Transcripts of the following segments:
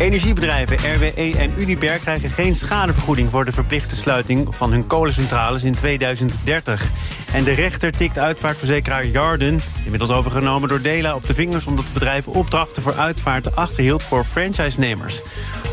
Energiebedrijven RWE en Uniper krijgen geen schadevergoeding voor de verplichte sluiting van hun kolencentrales in 2030. En de rechter tikt uitvaartverzekeraar Jarden, inmiddels overgenomen door Dela, op de vingers omdat het bedrijf opdrachten voor uitvaarten achterhield voor franchise-nemers.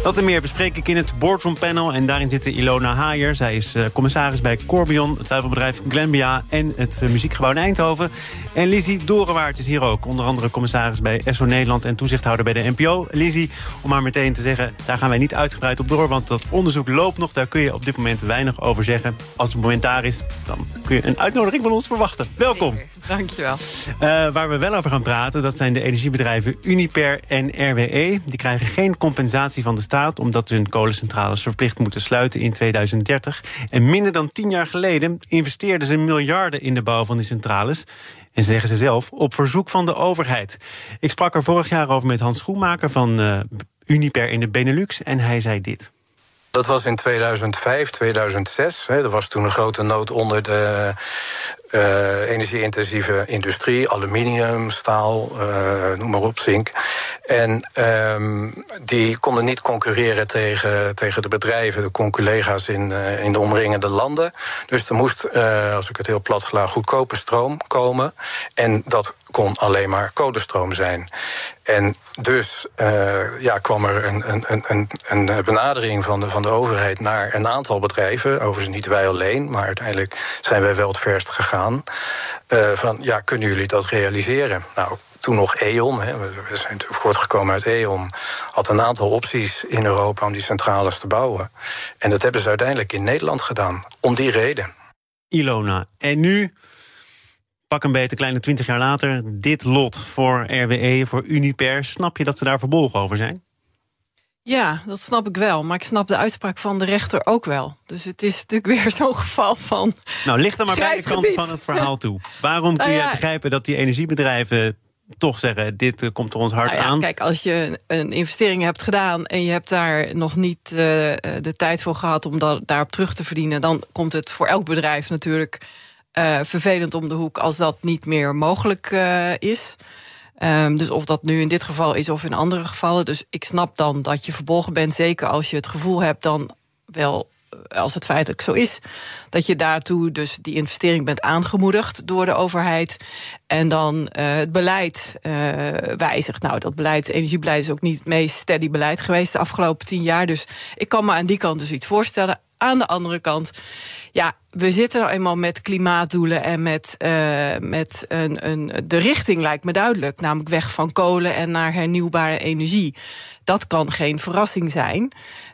Dat en meer bespreek ik in het Boardroom Panel. En daarin zitten Ilona Haier. Zij is uh, commissaris bij Corbion, het zuivelbedrijf Glenbia en het uh, muziekgebouw in Eindhoven. En Lizzie Dorenwaard is hier ook. Onder andere commissaris bij ESSO Nederland en toezichthouder bij de NPO. Lizzie, om maar meteen te zeggen, daar gaan wij niet uitgebreid op door. Want dat onderzoek loopt nog, daar kun je op dit moment weinig over zeggen. Als het moment daar is, dan kun je een uitnodiging van ons verwachten. Welkom. Dankjewel. Uh, waar we wel over gaan praten, dat zijn de energiebedrijven Uniper en RWE. Die krijgen geen compensatie van de staat... omdat hun kolencentrales verplicht moeten sluiten in 2030. En minder dan tien jaar geleden investeerden ze miljarden... in de bouw van die centrales. En zeggen ze zelf, op verzoek van de overheid. Ik sprak er vorig jaar over met Hans Schoenmaker van uh, Uniper in de Benelux... en hij zei dit. Dat was in 2005, 2006. Hè. Er was toen een grote nood onder de uh, energie-intensieve industrie, aluminium, staal, uh, noem maar op, zink. En um, die konden niet concurreren tegen, tegen de bedrijven, de conculega's in, uh, in de omringende landen. Dus er moest, als ik het heel plat sla, goedkope stroom komen. En dat kon alleen maar kolenstroom zijn. En dus ja, kwam er een, een, een, een benadering van de, van de overheid naar een aantal bedrijven. Overigens niet wij alleen, maar uiteindelijk zijn wij wel het verst gegaan. Uh, van ja, kunnen jullie dat realiseren? Nou, toen nog E.ON, hè, we zijn voortgekomen uit E.ON, had een aantal opties in Europa om die centrales te bouwen. En dat hebben ze uiteindelijk in Nederland gedaan, om die reden. Ilona, en nu pak een beetje, kleine twintig jaar later, dit lot voor RWE, voor Uniper. Snap je dat ze daar verbolgen over zijn? Ja, dat snap ik wel. Maar ik snap de uitspraak van de rechter ook wel. Dus het is natuurlijk weer zo'n geval van. Nou, ligt er maar bij de kant van het verhaal toe. Waarom kun nou ja, je begrijpen dat die energiebedrijven toch zeggen: dit komt er ons hard nou ja, aan? Kijk, als je een investering hebt gedaan en je hebt daar nog niet uh, de tijd voor gehad om dat, daarop terug te verdienen, dan komt het voor elk bedrijf natuurlijk uh, vervelend om de hoek als dat niet meer mogelijk uh, is. Um, dus of dat nu in dit geval is of in andere gevallen. Dus ik snap dan dat je verbolgen bent. Zeker als je het gevoel hebt dan wel als het feitelijk zo is, dat je daartoe dus die investering bent aangemoedigd door de overheid en dan uh, het beleid uh, wijzigt. Nou, dat beleid, energiebeleid is ook niet het meest steady beleid geweest de afgelopen tien jaar. Dus ik kan me aan die kant dus iets voorstellen. Aan de andere kant, ja, we zitten nou eenmaal met klimaatdoelen en met, uh, met een, een. De richting lijkt me duidelijk, namelijk weg van kolen en naar hernieuwbare energie. Dat kan geen verrassing zijn.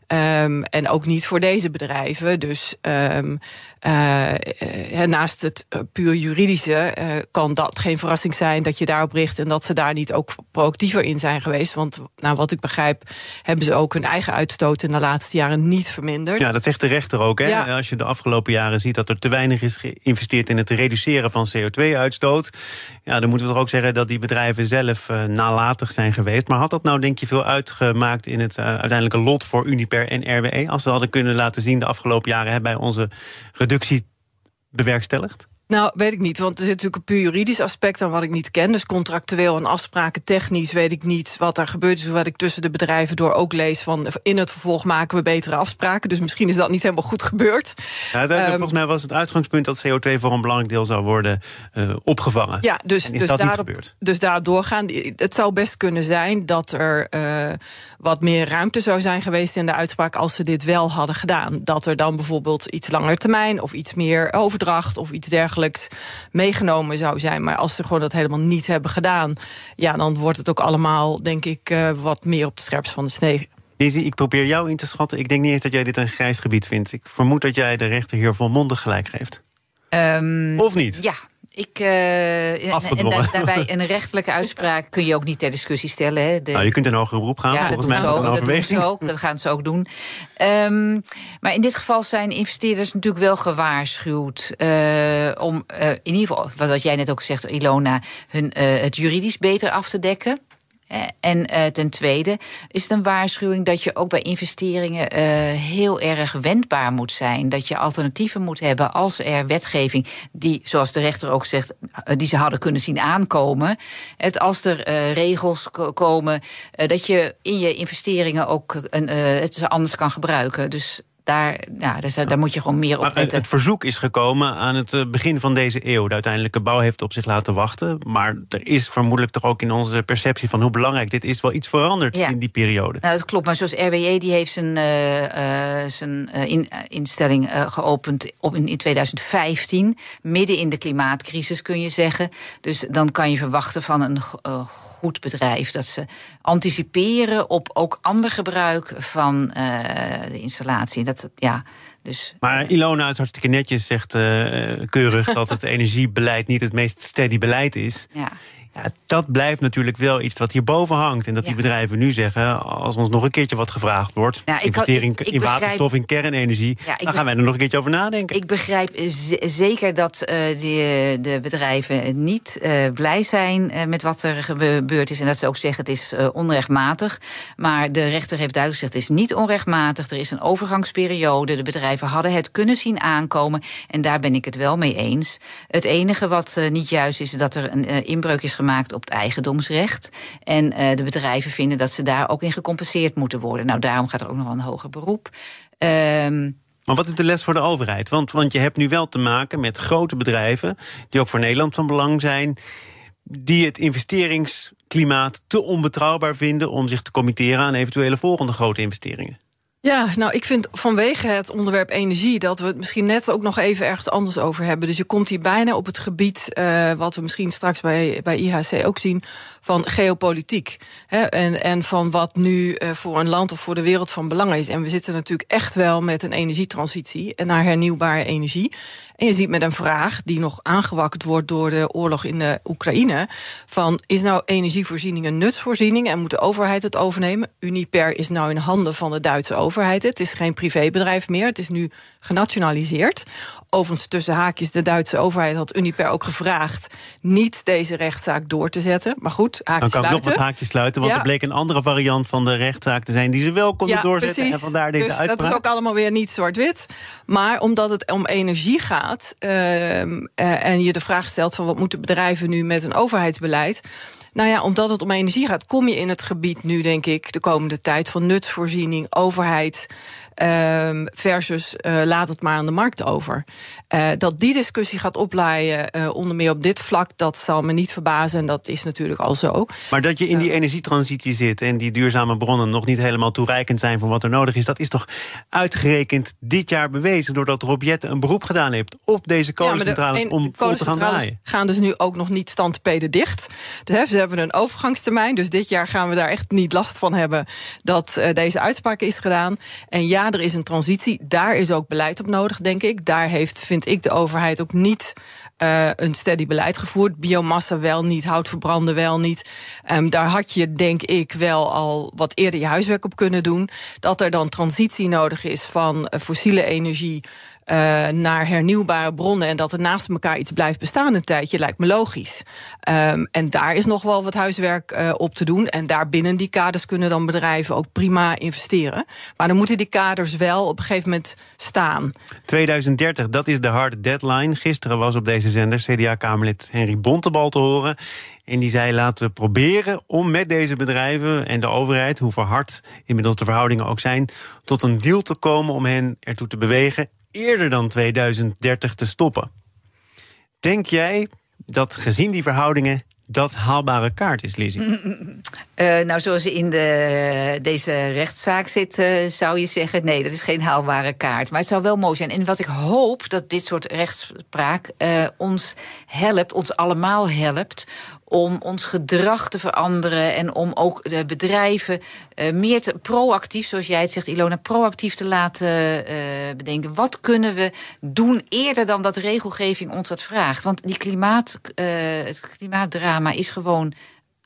Um, en ook niet voor deze bedrijven. Dus um, uh, naast het puur juridische uh, kan dat geen verrassing zijn dat je daarop richt en dat ze daar niet ook proactiever in zijn geweest. Want nou, wat ik begrijp, hebben ze ook hun eigen uitstoot in de laatste jaren niet verminderd. Ja, dat zegt de rechter ook. Hè? Ja. Als je de afgelopen jaren ziet dat er te weinig is geïnvesteerd in het reduceren van CO2-uitstoot, ja, dan moeten we toch ook zeggen dat die bedrijven zelf nalatig zijn geweest. Maar had dat nou, denk je, veel uitgemaakt in het uiteindelijke lot voor Uniper en RWE, als ze hadden kunnen laten zien de afgelopen jaren hè, bij onze reductie bewerkstelligd? Nou, weet ik niet, want er zit natuurlijk een puur juridisch aspect aan wat ik niet ken. Dus contractueel en afspraken technisch weet ik niet wat er gebeurt. Dus wat ik tussen de bedrijven door ook lees van in het vervolg maken we betere afspraken. Dus misschien is dat niet helemaal goed gebeurd. Ja, dat, um, volgens mij was het uitgangspunt dat CO2 voor een belangrijk deel zou worden uh, opgevangen. Ja, dus, dus, dat daarop, niet gebeurd? dus daar doorgaan. Het zou best kunnen zijn dat er uh, wat meer ruimte zou zijn geweest in de uitspraak als ze dit wel hadden gedaan. Dat er dan bijvoorbeeld iets langer termijn of iets meer overdracht of iets dergelijks meegenomen zou zijn. Maar als ze gewoon dat helemaal niet hebben gedaan, ja, dan wordt het ook allemaal, denk ik, uh, wat meer op de scherps van de snee. Lizzie, ik probeer jou in te schatten. Ik denk niet eens dat jij dit een grijs gebied vindt. Ik vermoed dat jij de rechter hier volmondig gelijk geeft. Um, of niet? Ja, ik, uh, en da daarbij een rechtelijke uitspraak kun je ook niet ter discussie stellen. Hè. De, nou, je kunt een hoger beroep gaan. Ja, volgens dat, mij dat, dat, doen ook, dat gaan ze ook doen. Um, maar in dit geval zijn investeerders natuurlijk wel gewaarschuwd uh, om uh, in ieder geval, wat jij net ook zegt, Ilona, hun, het juridisch beter af te dekken. En uh, ten tweede is het een waarschuwing dat je ook bij investeringen uh, heel erg wendbaar moet zijn. Dat je alternatieven moet hebben als er wetgeving, die, zoals de rechter ook zegt, uh, die ze hadden kunnen zien aankomen. Het, als er regels komen, dat je in je investeringen ook een, het anders kan gebruiken. Dus daar, ja, dus, daar moet je gewoon meer op letten. Het, het verzoek is gekomen aan het eh, begin van deze eeuw. De uiteindelijke bouw heeft op zich laten wachten. Maar er is vermoedelijk toch ook in onze perceptie van hoe belangrijk dit is... wel iets veranderd in die periode. Nou, dat klopt. Maar zoals RWE, die heeft zijn, uh, zijn in, instelling geopend op in, in 2015. Midden in de klimaatcrisis, kun je zeggen. Dus dan kan je verwachten van een goed bedrijf... dat ze anticiperen op ook ander gebruik van de installatie. Dat ja, dus, maar Ilona is hartstikke netjes, zegt uh, keurig dat het energiebeleid niet het meest steady beleid is. Ja. Ja, dat blijft natuurlijk wel iets wat hierboven hangt. En dat die bedrijven nu zeggen, als ons nog een keertje wat gevraagd wordt... Ja, investering in waterstof, in kernenergie... dan gaan wij er nog een keertje over nadenken. Ik begrijp zeker dat uh, die, de bedrijven niet uh, blij zijn uh, met wat er gebeurd is... en dat ze ook zeggen het is onrechtmatig. Maar de rechter heeft duidelijk gezegd het is niet onrechtmatig. Er is een overgangsperiode. De bedrijven hadden het kunnen zien aankomen. En daar ben ik het wel mee eens. Het enige wat niet juist is, dat er een inbreuk is gemaakt op het eigendomsrecht. En uh, de bedrijven vinden dat ze daar ook in gecompenseerd moeten worden. Nou, daarom gaat er ook nog wel een hoger beroep. Um, maar wat is de les voor de overheid? Want, want je hebt nu wel te maken met grote bedrijven, die ook voor Nederland van belang zijn, die het investeringsklimaat te onbetrouwbaar vinden om zich te committeren aan eventuele volgende grote investeringen. Ja, nou, ik vind vanwege het onderwerp energie dat we het misschien net ook nog even ergens anders over hebben. Dus je komt hier bijna op het gebied, uh, wat we misschien straks bij, bij IHC ook zien, van geopolitiek. Hè, en, en van wat nu uh, voor een land of voor de wereld van belang is. En we zitten natuurlijk echt wel met een energietransitie en naar hernieuwbare energie. En je ziet met een vraag die nog aangewakkerd wordt door de oorlog in de Oekraïne: van is nou energievoorziening een nutsvoorziening en moet de overheid het overnemen? Uniper is nou in handen van de Duitse overheid. Het is geen privébedrijf meer. Het is nu genationaliseerd. Overigens, tussen haakjes, de Duitse overheid had Uniper ook gevraagd niet deze rechtszaak door te zetten. Maar goed, haakjes Dan kan ik nog wat haakjes sluiten, want er bleek een andere variant van de rechtszaak te zijn die ze wel konden doorzetten. Precies. En vandaar deze dus. Dat is ook allemaal weer niet zwart-wit. Maar omdat het om energie gaat uh, uh, en je de vraag stelt van wat moeten bedrijven nu met een overheidsbeleid. Nou ja, omdat het om energie gaat, kom je in het gebied nu, denk ik, de komende tijd van nutsvoorziening, overheid. Uh, versus uh, laat het maar aan de markt over. Uh, dat die discussie gaat oplaaien, uh, onder meer op dit vlak, dat zal me niet verbazen. En dat is natuurlijk al zo. Maar dat je in die energietransitie zit en die duurzame bronnen nog niet helemaal toereikend zijn voor wat er nodig is, dat is toch uitgerekend dit jaar bewezen doordat Robjet een beroep gedaan heeft op deze kolencentrales ja, de, om vol te gaan draaien. Gaan dus nu ook nog niet standpeden dicht. Dus, ze hebben een overgangstermijn, dus dit jaar gaan we daar echt niet last van hebben dat deze uitspraak is gedaan. En ja, er is een transitie. Daar is ook beleid op nodig, denk ik. Daar heeft, vind ik, de overheid ook niet uh, een steady beleid gevoerd. Biomassa wel niet, hout verbranden wel niet. Um, daar had je, denk ik, wel al wat eerder je huiswerk op kunnen doen. Dat er dan transitie nodig is van uh, fossiele energie uh, naar hernieuwbare bronnen en dat er naast elkaar iets blijft bestaan een tijdje, lijkt me logisch. Um, en daar is nog wel wat huiswerk uh, op te doen. En daar binnen die kaders kunnen dan bedrijven ook prima investeren. Maar dan moeten die kaders wel op een gegeven moment staan. 2030, dat is de harde deadline. Gisteren was op deze zender CDA-Kamerlid Henry Bontebal te horen. En die zei: laten we proberen om met deze bedrijven en de overheid, hoe verhard inmiddels de verhoudingen ook zijn, tot een deal te komen om hen ertoe te bewegen eerder dan 2030 te stoppen. Denk jij dat gezien die verhoudingen dat haalbare kaart is, Lizzie? Uh, nou, zoals in de, deze rechtszaak zit, uh, zou je zeggen: nee, dat is geen haalbare kaart. Maar het zou wel mooi zijn. En wat ik hoop dat dit soort rechtspraak uh, ons helpt, ons allemaal helpt, om ons gedrag te veranderen en om ook de bedrijven uh, meer te, proactief, zoals jij het zegt, Ilona, proactief te laten uh, bedenken. Wat kunnen we doen eerder dan dat regelgeving ons dat vraagt? Want die klimaat, uh, het klimaatdrama is gewoon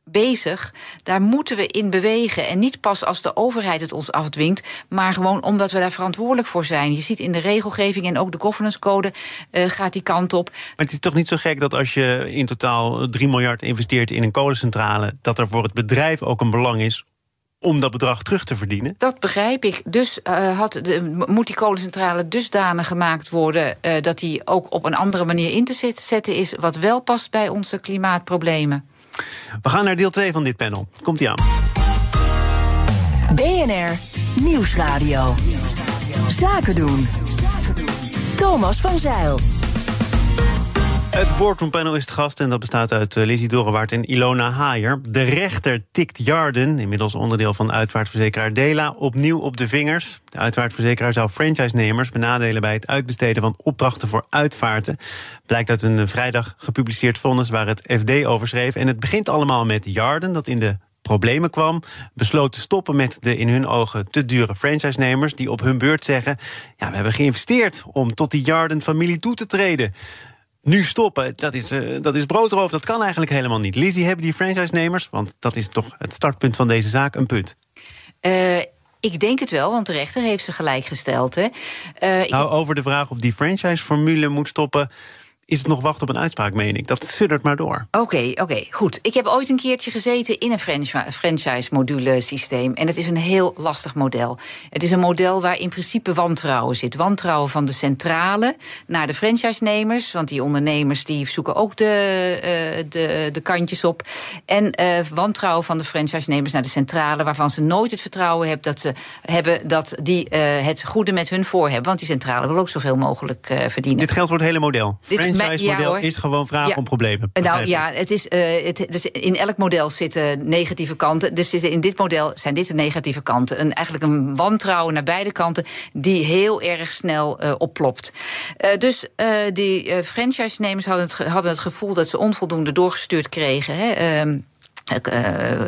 bezig. Daar moeten we in bewegen. En niet pas als de overheid het ons afdwingt, maar gewoon omdat we daar verantwoordelijk voor zijn. Je ziet in de regelgeving en ook de governance code uh, gaat die kant op. Maar het is toch niet zo gek dat als je in totaal 3 miljard investeert in een kolencentrale, dat er voor het bedrijf ook een belang is om dat bedrag terug te verdienen? Dat begrijp ik. Dus uh, had de, moet die kolencentrale dusdanig gemaakt worden uh, dat die ook op een andere manier in te zetten is, wat wel past bij onze klimaatproblemen. We gaan naar deel 2 van dit panel. Komt ie aan. BNR Nieuwsradio. Zaken doen. Thomas van Zeil. Het boardroompanel is het gast en dat bestaat uit uh, Lizzie Dorenwaard en Ilona Haier. De rechter tikt Jarden, inmiddels onderdeel van uitvaartverzekeraar Dela, opnieuw op de vingers. De uitvaartverzekeraar zou franchise-nemers benadelen bij het uitbesteden van opdrachten voor uitvaarten. Blijkt uit een vrijdag gepubliceerd vonnis waar het FD over schreef. En het begint allemaal met Jarden, dat in de problemen kwam, besloot te stoppen met de in hun ogen te dure franchise-nemers die op hun beurt zeggen: ja, we hebben geïnvesteerd om tot die Jarden-familie toe te treden nu stoppen, dat is, uh, dat is broodroof. Dat kan eigenlijk helemaal niet. Lizzie, hebben die franchise-nemers, want dat is toch het startpunt van deze zaak, een punt? Uh, ik denk het wel, want de rechter heeft ze gelijk gesteld. Hè. Uh, nou, over de vraag of die franchise-formule moet stoppen is het nog wachten op een uitspraak, meen ik. Dat suddert maar door. Oké, oké, goed. Ik heb ooit een keertje gezeten in een franchise-module systeem. En het is een heel lastig model. Het is een model waar in principe wantrouwen zit. Wantrouwen van de centrale naar de franchise-nemers. Want die ondernemers die zoeken ook de, uh, de, de kantjes op. En uh, wantrouwen van de franchise-nemers naar de centrale... waarvan ze nooit het vertrouwen hebben dat, ze hebben dat die uh, het goede met hun voor hebben. Want die centrale wil ook zoveel mogelijk verdienen. Dit geldt voor het hele model? Dit franchise-model is gewoon vragen om problemen. Nou ja, het is, uh, het, dus in elk model zitten negatieve kanten. Dus in dit model zijn dit de negatieve kanten. Een, eigenlijk een wantrouwen naar beide kanten die heel erg snel uh, oplopt. Uh, dus die franchise-nemers hadden het, hadden het gevoel dat ze onvoldoende doorgestuurd kregen. Hè, uh,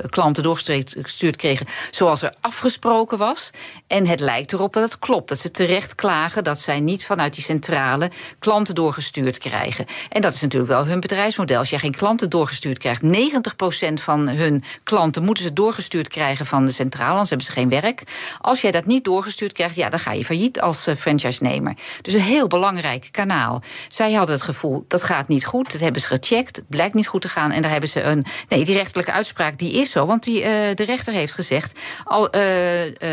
klanten doorgestuurd kregen zoals er afgesproken was. En het lijkt erop dat het klopt. Dat ze terecht klagen dat zij niet vanuit die centrale klanten doorgestuurd krijgen. En dat is natuurlijk wel hun bedrijfsmodel. Als jij geen klanten doorgestuurd krijgt, 90% van hun klanten moeten ze doorgestuurd krijgen van de centrale, anders hebben ze geen werk. Als jij dat niet doorgestuurd krijgt, ja, dan ga je failliet als uh, franchise-nemer. Dus een heel belangrijk kanaal. Zij hadden het gevoel dat gaat niet goed. Dat hebben ze gecheckt, blijkt niet goed te gaan. En daar hebben ze een. Nee, die rechtelijke uitspraak die is zo. Want die, uh, de rechter heeft gezegd. Al, uh,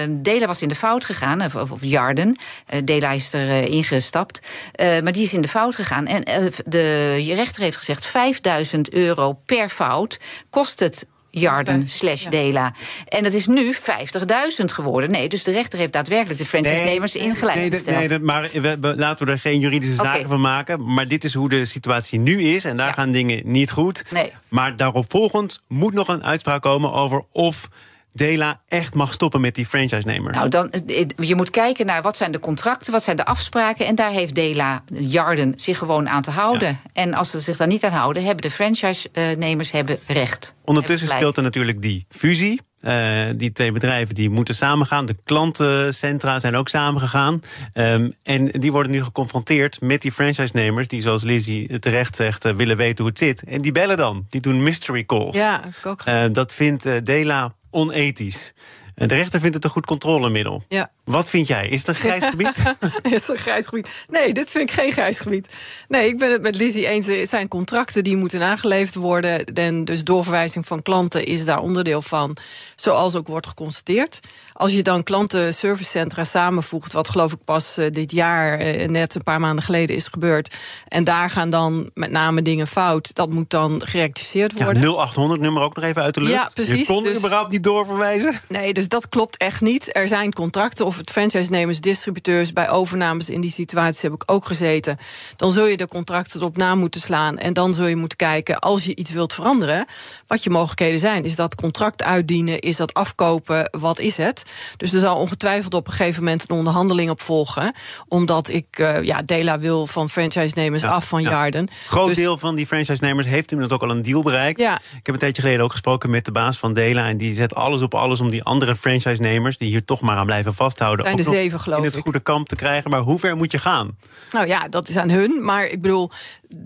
Dela was in de fout gegaan, of, of Jarden. Dela is er ingestapt. maar die is in de fout gegaan. En de rechter heeft gezegd: 5000 euro per fout kost het Jarden slash Dela. En dat is nu 50.000 geworden. Nee, dus de rechter heeft daadwerkelijk de franchise-nemers nee, nee, gesteld. Nee, maar we, laten we er geen juridische zaken okay. van maken. Maar dit is hoe de situatie nu is. En daar ja. gaan dingen niet goed. Nee. Maar daarop volgend moet nog een uitspraak komen over of Dela echt mag stoppen met die franchise-nemer? Nou, dan, eh, je moet kijken naar wat zijn de contracten, wat zijn de afspraken. En daar heeft Dela Jarden zich gewoon aan te houden. Ja. En als ze zich daar niet aan houden, hebben de franchise-nemers hebben recht. Ondertussen speelt er natuurlijk die fusie. Uh, die twee bedrijven die moeten samengaan. De klantencentra zijn ook samengegaan. Um, en die worden nu geconfronteerd met die franchise-nemers... die, zoals Lizzie terecht zegt, uh, willen weten hoe het zit. En die bellen dan. Die doen mystery calls. Ja, ik ook. Uh, dat vindt Dela onethisch. De rechter vindt het een goed controlemiddel. Ja. Wat vind jij? Is het een grijs gebied? is het een grijs gebied? Nee, dit vind ik geen grijs gebied. Nee, ik ben het met Lizzie eens. Er zijn contracten die moeten nageleefd worden. En dus doorverwijzing van klanten is daar onderdeel van. Zoals ook wordt geconstateerd. Als je dan klantenservicecentra samenvoegt... wat geloof ik pas uh, dit jaar, uh, net een paar maanden geleden is gebeurd... en daar gaan dan met name dingen fout... dat moet dan gerectificeerd worden. Ja, 0800-nummer ook nog even uit de lucht. Ja, precies. Je kon dus, überhaupt niet doorverwijzen? Nee, dus dat klopt echt niet. Er zijn contracten of het franchise-nemers, distributeurs... bij overnames in die situatie heb ik ook gezeten. Dan zul je de contracten erop na moeten slaan... en dan zul je moeten kijken, als je iets wilt veranderen... wat je mogelijkheden zijn. Is dat contract uitdienen? Is dat afkopen? Wat is het? Dus er zal ongetwijfeld op een gegeven moment een onderhandeling op volgen. Omdat ik, uh, ja, Dela wil van franchise-nemers ja, af van ja. Jarden. Groot dus, deel van die franchise-nemers heeft inmiddels ook al een deal bereikt. Ja. Ik heb een tijdje geleden ook gesproken met de baas van Dela. En die zet alles op alles om die andere franchise-nemers... die hier toch maar aan blijven vasthouden... Zijn de zeven, geloof in het ik. goede kamp te krijgen. Maar hoe ver moet je gaan? Nou ja, dat is aan hun. Maar ik bedoel,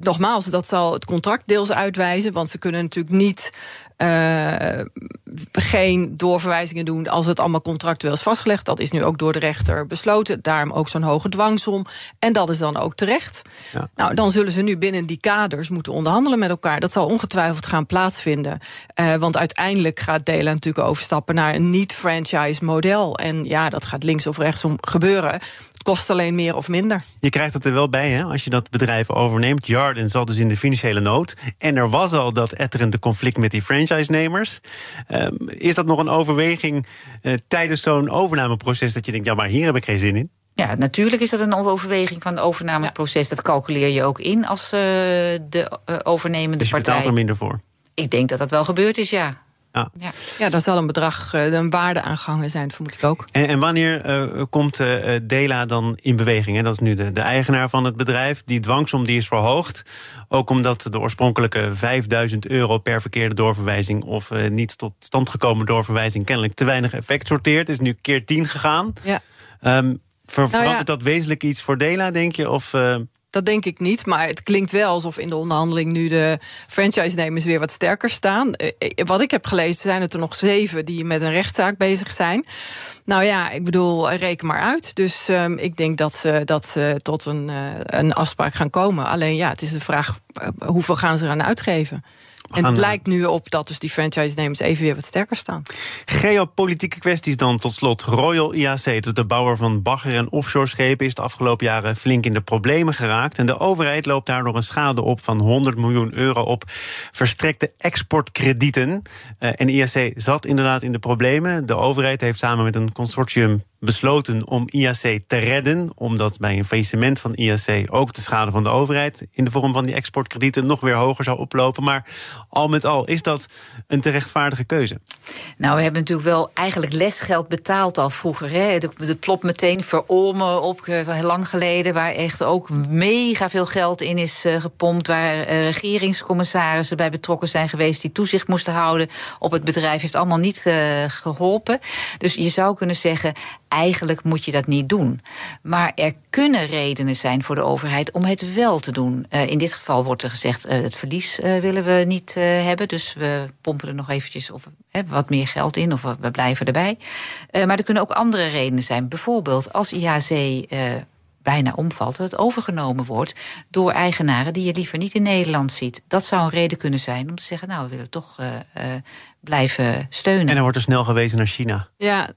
nogmaals, dat zal het contract deels uitwijzen. Want ze kunnen natuurlijk niet uh, geen doorverwijzingen doen als het allemaal contractueel is vastgelegd. Dat is nu ook door de rechter besloten. Daarom ook zo'n hoge dwangsom. En dat is dan ook terecht. Ja. Nou, dan zullen ze nu binnen die kaders moeten onderhandelen met elkaar. Dat zal ongetwijfeld gaan plaatsvinden. Uh, want uiteindelijk gaat Dela natuurlijk overstappen naar een niet-franchise model. En ja, dat gaat links of rechtsom gebeuren kost alleen meer of minder. Je krijgt het er wel bij hè, als je dat bedrijf overneemt. Jarden zat dus in de financiële nood. En er was al dat etterende conflict met die franchise-nemers. Uh, is dat nog een overweging uh, tijdens zo'n overnameproces dat je denkt, ja, maar hier heb ik geen zin in? Ja, natuurlijk is dat een overweging van het overnameproces. Dat calculeer je ook in als uh, de overnemende dus je partij. betaalt er minder voor? Ik denk dat dat wel gebeurd is, ja. Ja. Ja. ja, daar zal een bedrag, eh, een waarde aangehangen zijn, vermoed ik ook. En, en wanneer uh, komt uh, Dela dan in beweging? Hè? Dat is nu de, de eigenaar van het bedrijf. Die dwangsom die is verhoogd. Ook omdat de oorspronkelijke 5000 euro per verkeerde doorverwijzing... of uh, niet tot stand gekomen doorverwijzing kennelijk te weinig effect sorteert. Is nu keer 10 gegaan. Ja. Um, verandert nou ja. dat wezenlijk iets voor Dela, denk je? Of... Dat denk ik niet, maar het klinkt wel alsof in de onderhandeling nu de franchise-nemers weer wat sterker staan. Eh, eh, wat ik heb gelezen zijn het er nog zeven die met een rechtszaak bezig zijn. Nou ja, ik bedoel, reken maar uit. Dus um, ik denk dat ze, dat ze tot een, een afspraak gaan komen. Alleen ja, het is de vraag hoeveel gaan ze eraan uitgeven. En het lijkt nu op dat dus die franchise-nemers even weer wat sterker staan. Geopolitieke kwesties dan tot slot. Royal IAC, dus de bouwer van bagger- en offshore-schepen... is de afgelopen jaren flink in de problemen geraakt. En de overheid loopt daardoor een schade op van 100 miljoen euro... op verstrekte exportkredieten. Uh, en IAC zat inderdaad in de problemen. De overheid heeft samen met een consortium besloten om IAC te redden. Omdat bij een faillissement van IAC ook de schade van de overheid in de vorm van die exportkredieten nog weer hoger zou oplopen. Maar al met al, is dat een terechtvaardige keuze? Nou, we hebben natuurlijk wel eigenlijk lesgeld betaald al vroeger. Hè. De, plop meteen verolmen op eh, lang geleden, waar echt ook mega veel geld in is uh, gepompt. Waar uh, regeringscommissarissen bij betrokken zijn geweest die toezicht moesten houden op het bedrijf. Heeft allemaal niet geholpen. Dus je zou kunnen zeggen eigenlijk moet je dat niet doen. Maar er kunnen redenen zijn voor de overheid om het wel te doen. Uh, in dit geval wordt er gezegd: uh, het verlies uh, willen we niet hebben. Dus we pompen er nog eventjes of, wat meer geld in, of we blijven erbij. maar er kunnen ook andere redenen zijn. Bijvoorbeeld als IHC bijna omvalt, dat het overgenomen wordt door eigenaren die je liever niet in Nederland ziet. Dat zou een reden kunnen zijn om te zeggen: Nou, we willen toch blijven steunen. En dan wordt er snel gewezen naar China. Ja,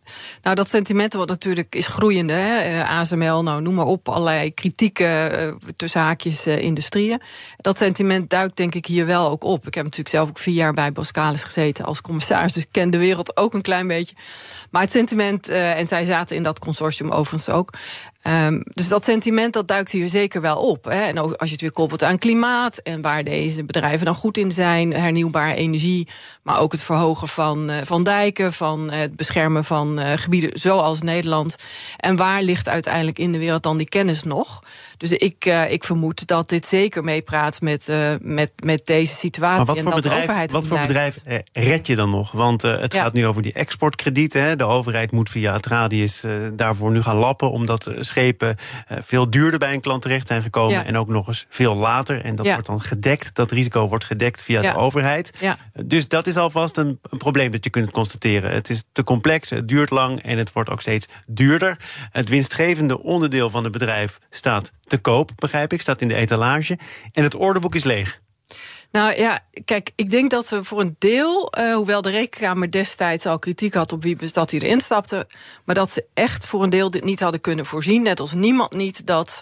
nou dat sentiment wat natuurlijk is groeiende. Hè? Uh, ASML, nou noem maar op, allerlei kritieke uh, tussen haakjes uh, industrieën. Dat sentiment duikt denk ik hier wel ook op. Ik heb natuurlijk zelf ook vier jaar bij Boskalis gezeten als commissaris, dus ik ken de wereld ook een klein beetje. Maar het sentiment, en zij zaten in dat consortium overigens ook. Um, dus dat sentiment dat duikt hier zeker wel op. Hè. En als je het weer koppelt aan klimaat en waar deze bedrijven dan goed in zijn, hernieuwbare energie, maar ook het verhogen van, uh, van dijken, van uh, het beschermen van uh, gebieden zoals Nederland. En waar ligt uiteindelijk in de wereld dan die kennis nog? Dus ik, uh, ik vermoed dat dit zeker meepraat met, uh, met, met deze situatie. Maar wat voor en dat bedrijf, wat voor bedrijf eh, red je dan nog? Want uh, het ja. gaat nu over die exportkredieten. Hè. De overheid moet via het radius daarvoor nu gaan lappen... omdat schepen veel duurder bij een klant terecht zijn gekomen... Ja. en ook nog eens veel later. En dat ja. wordt dan gedekt. Dat risico wordt gedekt via de overheid. Dus dat is alvast een, een probleem dat je kunt constateren. Het is te complex, het duurt lang en het wordt ook steeds duurder. Het winstgevende onderdeel van het bedrijf staat te koop, begrijp ik, staat in de etalage. En het orderboek is leeg. Nou ja, kijk, ik denk dat we voor een deel, uh, hoewel de Rekenkamer destijds al kritiek had op Wiebes dat hij erin stapte, maar dat ze echt voor een deel dit niet hadden kunnen voorzien. Net als niemand niet dat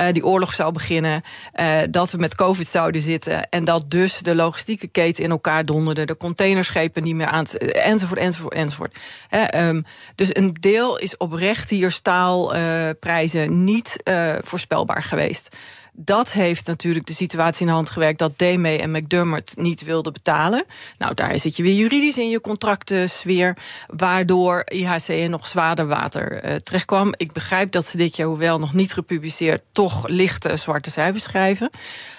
uh, die oorlog zou beginnen, uh, dat we met COVID zouden zitten en dat dus de logistieke keten in elkaar donderde, de containerschepen niet meer aan, enzovoort, enzovoort, enzovoort. um, dus een deel is oprecht hier staalprijzen niet voorspelbaar geweest. Dat heeft natuurlijk de situatie in de hand gewerkt dat Deme en McDermott niet wilden betalen. Nou, daar zit je weer juridisch in je contractensfeer, waardoor IHC in nog zwaarder water uh, terechtkwam. Ik begrijp dat ze dit jaar, hoewel nog niet gepubliceerd, toch lichte zwarte cijfers schrijven.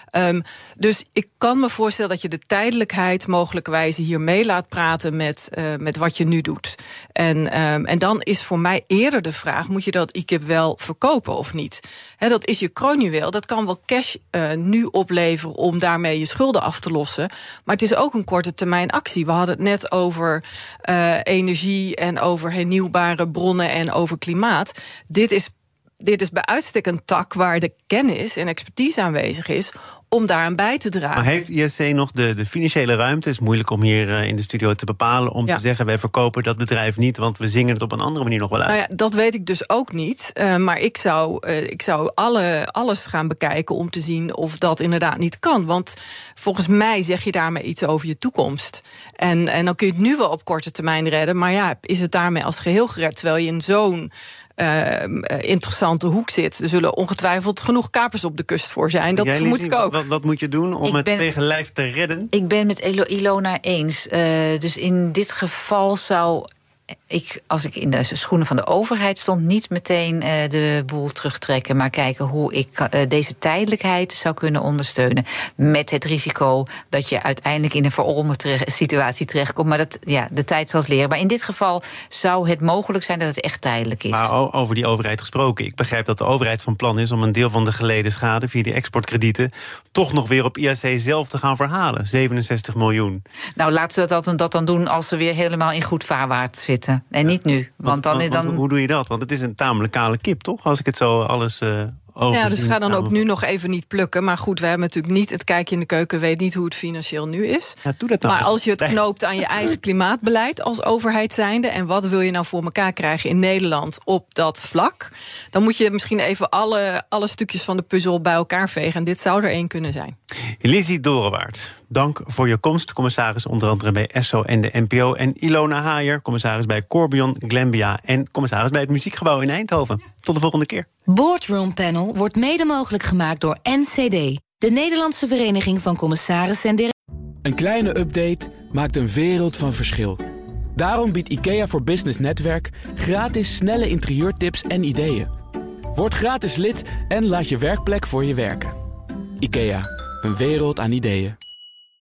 Ehm, dus ik kan me voorstellen dat je de tijdelijkheid mogelijkwijze hier mee laat praten met, uh, met wat je nu doet. En, um, en dan is voor mij eerder de vraag: moet je dat IKIP wel verkopen of niet? Dat is je kroonjuweel. Dat kan wel cash uh, nu opleveren om daarmee je schulden af te lossen. Maar het is ook een korte termijn actie. We hadden het net over uh, energie en over hernieuwbare bronnen en over klimaat. Dit is dit is bij uitstek een tak waar de kennis en expertise aanwezig is om daar aan bij te dragen. Maar heeft ISC nog de, de financiële ruimte? Het is moeilijk om hier uh, in de studio te bepalen om ja. te zeggen: wij verkopen dat bedrijf niet, want we zingen het op een andere manier nog wel uit. Nou ja, dat weet ik dus ook niet. Uh, maar ik zou, uh, ik zou alle, alles gaan bekijken om te zien of dat inderdaad niet kan. Want volgens mij zeg je daarmee iets over je toekomst. En, en dan kun je het nu wel op korte termijn redden. Maar ja, is het daarmee als geheel gered? Terwijl je in zo'n uh, interessante hoek zit. Er zullen ongetwijfeld genoeg kapers op de kust voor zijn. Dat Jij, vermoed ik ook. Wat, wat, moet je doen om ik het ben, tegen lijf te redden? Ik ben met Ilona eens. Uh, dus in dit geval zou ik, als ik in de schoenen van de overheid stond, niet meteen uh, de boel terugtrekken, maar kijken hoe ik uh, deze tijdelijkheid zou kunnen ondersteunen. Met het risico dat je uiteindelijk in een verolmde terecht, situatie terechtkomt. Maar dat, ja, de tijd zal het leren. Maar in dit geval zou het mogelijk zijn dat het echt tijdelijk is. Maar over die overheid gesproken. Ik begrijp dat de overheid van plan is om een deel van de geleden schade via die exportkredieten toch nog weer op IAC zelf te gaan verhalen. 67 miljoen. Nou, laten we dat, dan doen als ze weer helemaal in goed vaarwaarts zitten. En niet nu. Want dan, want, dan... Hoe doe je dat? Want het is een tamelijk kale kip, toch? Als ik het zo alles. Uh, ja, dus ga dan ook nu nog even niet plukken. Maar goed, we hebben natuurlijk niet het kijkje in de keuken, weet niet hoe het financieel nu is. Ja, doe dat dan maar als je het knoopt aan je eigen klimaatbeleid als overheid zijnde. En wat wil je nou voor elkaar krijgen in Nederland op dat vlak? Dan moet je misschien even alle, alle stukjes van de puzzel bij elkaar vegen. En dit zou er één kunnen zijn. Lizzie Dorenwaard, dank voor je komst. Commissaris onder andere bij ESSO en de NPO. En Ilona Haier, commissaris bij Corbion, Glembia... en commissaris bij het Muziekgebouw in Eindhoven. Tot de volgende keer. Boardroom Panel wordt mede mogelijk gemaakt door NCD... de Nederlandse Vereniging van Commissarissen en Een kleine update maakt een wereld van verschil. Daarom biedt IKEA voor Business Netwerk... gratis snelle interieurtips en ideeën. Word gratis lid en laat je werkplek voor je werken. IKEA, een wereld aan ideeën.